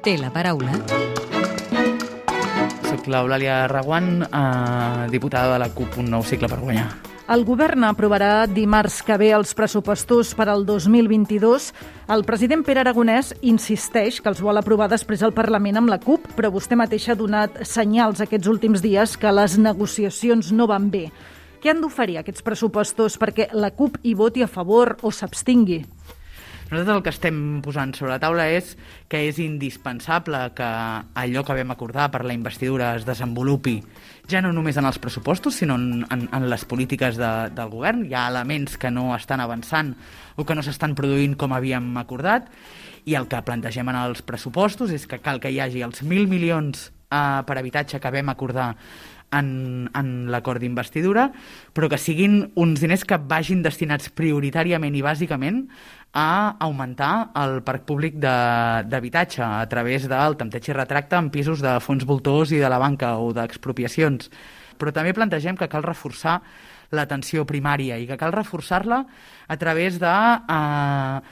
Té la paraula. Soc l'Eulàlia Raguant, eh, diputada de la CUP, un nou cicle per guanyar. El govern aprovarà dimarts que ve els pressupostos per al 2022. El president Pere Aragonès insisteix que els vol aprovar després al Parlament amb la CUP, però vostè mateix ha donat senyals aquests últims dies que les negociacions no van bé. Què han d'oferir aquests pressupostos perquè la CUP hi voti a favor o s'abstingui? Nosaltres el que estem posant sobre la taula és que és indispensable que allò que vam acordar per la investidura es desenvolupi ja no només en els pressupostos, sinó en, en, en les polítiques de, del govern. Hi ha elements que no estan avançant o que no s'estan produint com havíem acordat i el que plantegem en els pressupostos és que cal que hi hagi els 1.000 milions eh, per habitatge que vam acordar en, en l'acord d'investidura, però que siguin uns diners que vagin destinats prioritàriament i bàsicament a augmentar el parc públic d'habitatge a través del tempteig i retracte en pisos de fons voltors i de la banca o d'expropiacions. Però també plantegem que cal reforçar l'atenció primària i que cal reforçar-la a través d'ampliar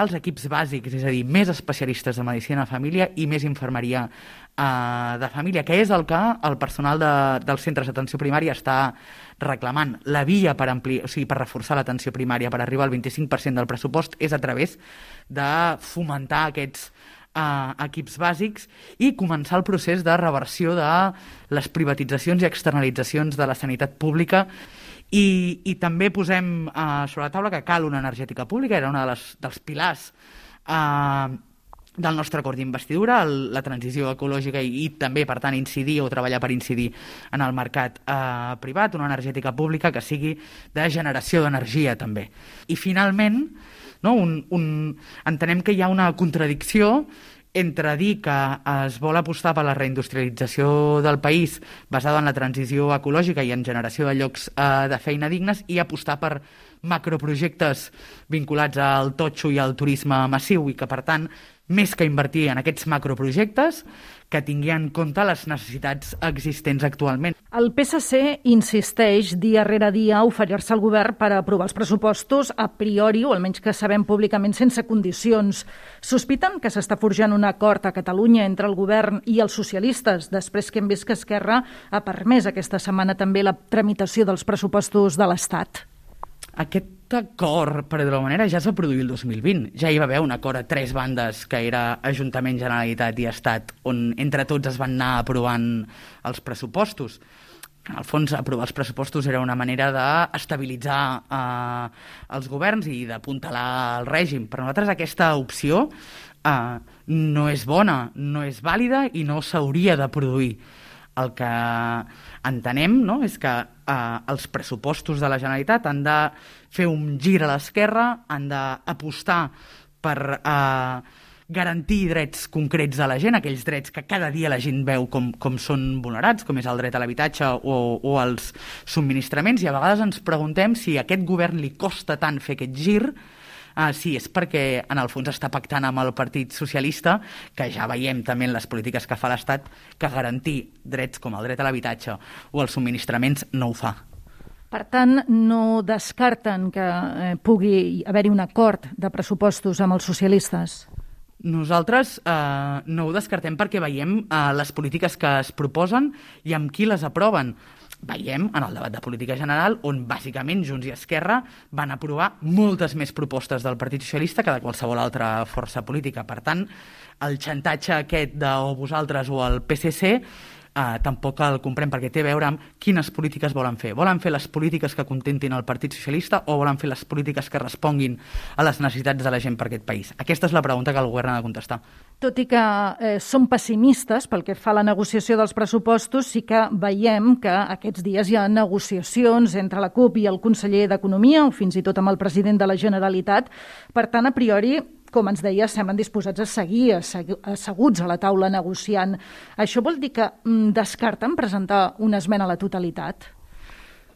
eh, els equips bàsics, és a dir, més especialistes de medicina de família i més infermeria eh, de família, que és el que el personal de, dels centres d'atenció primària està reclamant. La via per, ampli... o sigui, per reforçar l'atenció primària, per arribar al 25% del pressupost, és a través de fomentar aquests eh, equips bàsics i començar el procés de reversió de les privatitzacions i externalitzacions de la sanitat pública. I, i també posem eh, sobre la taula que cal una energètica pública, era un de les, dels pilars eh, del nostre acord d'investidura, la transició ecològica i, i també, per tant, incidir o treballar per incidir en el mercat eh, privat, una energètica pública que sigui de generació d'energia també. I finalment, no, un, un, entenem que hi ha una contradicció entre dir que es vol apostar per la reindustrialització del país basada en la transició ecològica i en generació de llocs eh, de feina dignes i apostar per macroprojectes vinculats al totxo i al turisme massiu i que, per tant, més que invertir en aquests macroprojectes, que tingui en compte les necessitats existents actualment. El PSC insisteix dia rere dia a oferir-se al govern per aprovar els pressupostos a priori, o almenys que sabem públicament, sense condicions. Sospiten que s'està forjant un acord a Catalunya entre el govern i els socialistes, després que hem vist que Esquerra ha permès aquesta setmana també la tramitació dels pressupostos de l'Estat. Aquest acord, per dir-ho manera, ja es va produir el 2020. Ja hi va haver un acord a tres bandes, que era Ajuntament, Generalitat i Estat, on entre tots es van anar aprovant els pressupostos. En el fons, aprovar els pressupostos era una manera d'estabilitzar eh, els governs i d'apuntalar el règim. Per nosaltres aquesta opció eh, no és bona, no és vàlida i no s'hauria de produir el que entenem no, és que eh, els pressupostos de la Generalitat han de fer un gir a l'esquerra, han d'apostar per eh, garantir drets concrets de la gent, aquells drets que cada dia la gent veu com, com són vulnerats, com és el dret a l'habitatge o, o els subministraments, i a vegades ens preguntem si a aquest govern li costa tant fer aquest gir Uh, sí, és perquè en el fons està pactant amb el Partit Socialista, que ja veiem també en les polítiques que fa l'Estat, que garantir drets com el dret a l'habitatge o els subministraments no ho fa. Per tant, no descarten que eh, pugui haver-hi un acord de pressupostos amb els socialistes? Nosaltres eh, no ho descartem perquè veiem eh, les polítiques que es proposen i amb qui les aproven veiem en el debat de política general on bàsicament Junts i Esquerra van aprovar moltes més propostes del Partit Socialista que de qualsevol altra força política. Per tant, el xantatge aquest de o vosaltres o el PSC eh, tampoc el comprem perquè té a veure amb quines polítiques volen fer. Volen fer les polítiques que contentin el Partit Socialista o volen fer les polítiques que responguin a les necessitats de la gent per aquest país? Aquesta és la pregunta que el govern ha de contestar. Tot i que eh, som pessimistes pel que fa a la negociació dels pressupostos, sí que veiem que aquests dies hi ha negociacions entre la CUP i el conseller d'Economia, o fins i tot amb el president de la Generalitat. Per tant, a priori, com ens deia, semblen disposats a seguir asseguts a la taula negociant. Això vol dir que mm, descarten presentar una esmena a la totalitat?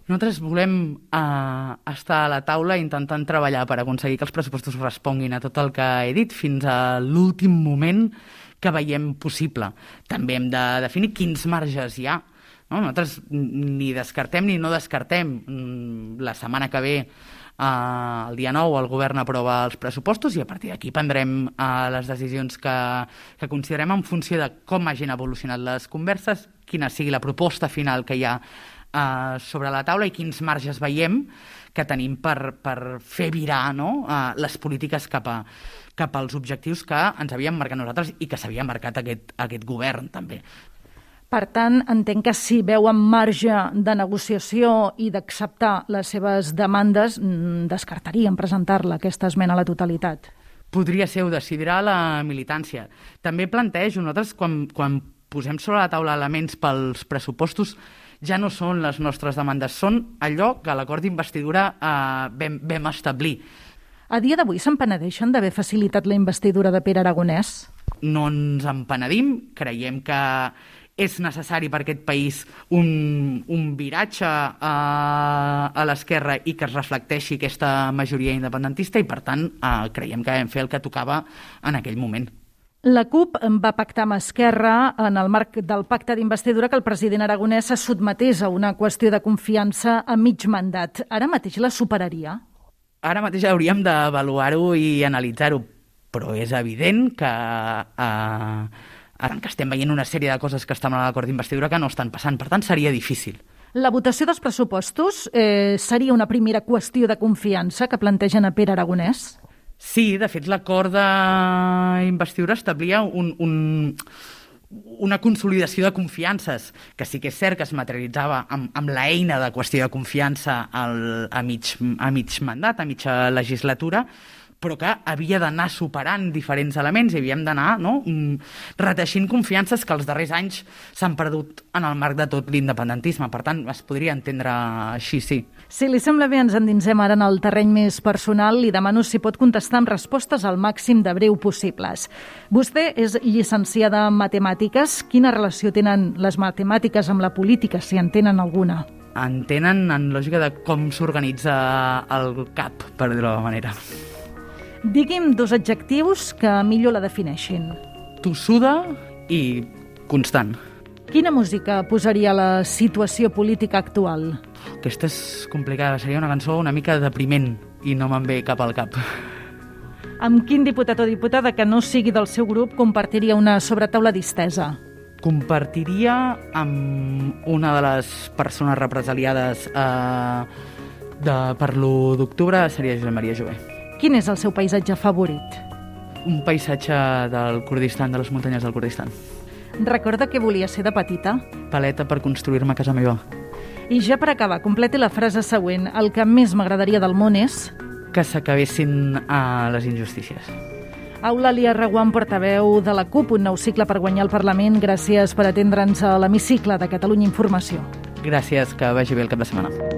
Nosaltres volem uh, estar a la taula intentant treballar per aconseguir que els pressupostos responguin a tot el que he dit fins a l'últim moment que veiem possible. També hem de definir quins marges hi ha. No? Nosaltres ni descartem ni no descartem. Mm, la setmana que ve Uh, el dia 9 el govern aprova els pressupostos i a partir d'aquí prendrem uh, les decisions que, que considerem en funció de com hagin evolucionat les converses, quina sigui la proposta final que hi ha uh, sobre la taula i quins marges veiem que tenim per, per fer virar no? uh, les polítiques cap, a, cap als objectius que ens havíem marcat nosaltres i que s'havia marcat aquest, aquest govern també. Per tant, entenc que si veuen marge de negociació i d'acceptar les seves demandes, mm, descartarien presentar-la, aquesta esmena a la totalitat. Podria ser, ho decidirà la militància. També plantejo, nosaltres quan, quan posem sobre la taula elements pels pressupostos, ja no són les nostres demandes, són allò que l'acord d'investidura eh, vam, vam establir. A dia d'avui se'n penedeixen d'haver facilitat la investidura de Pere Aragonès? No ens en penedim, creiem que és necessari per aquest país un, un viratge a, a l'esquerra i que es reflecteixi aquesta majoria independentista i, per tant, eh, creiem que vam fer el que tocava en aquell moment. La CUP va pactar amb Esquerra en el marc del pacte d'investidura que el president aragonès se sotmetés a una qüestió de confiança a mig mandat. Ara mateix la superaria? Ara mateix hauríem d'avaluar-ho i analitzar-ho, però és evident que eh, ara que estem veient una sèrie de coses que estan a l'acord d'investidura que no estan passant. Per tant, seria difícil. La votació dels pressupostos eh, seria una primera qüestió de confiança que plantegen a Pere Aragonès? Sí, de fet, l'acord d'investidura establia un, un, una consolidació de confiances, que sí que és cert que es materialitzava amb, amb l'eina de qüestió de confiança al, a, mig, a mig mandat, a mitja legislatura, però que havia d'anar superant diferents elements i havíem d'anar no, mm, reteixint confiances que els darrers anys s'han perdut en el marc de tot l'independentisme. Per tant, es podria entendre així, sí. Si li sembla bé, ens endinsem ara en el terreny més personal. Li demano si pot contestar amb respostes al màxim de breu possibles. Vostè és llicenciada en matemàtiques. Quina relació tenen les matemàtiques amb la política, si en tenen alguna? En tenen en lògica de com s'organitza el cap, per dir-ho manera. Digui'm dos adjectius que millor la defineixin. Tossuda i constant. Quina música posaria la situació política actual? Aquesta és complicada, seria una cançó una mica depriment i no me'n ve cap al cap. Amb quin diputat o diputada que no sigui del seu grup compartiria una sobretaula distesa? Compartiria amb una de les persones represaliades eh, de, per l'1 d'octubre, seria Josep Maria Jové. Quin és el seu paisatge favorit? Un paisatge del Kurdistan, de les muntanyes del Kurdistan. Recorda que volia ser de petita? Paleta per construir-me casa meva. I ja per acabar, completi la frase següent. El que més m'agradaria del món és... Que s'acabessin a les injustícies. Eulàlia Reguant, portaveu de la CUP, un nou cicle per guanyar el Parlament. Gràcies per atendre'ns a l'hemicicle de Catalunya Informació. Gràcies, que vagi bé el cap de setmana.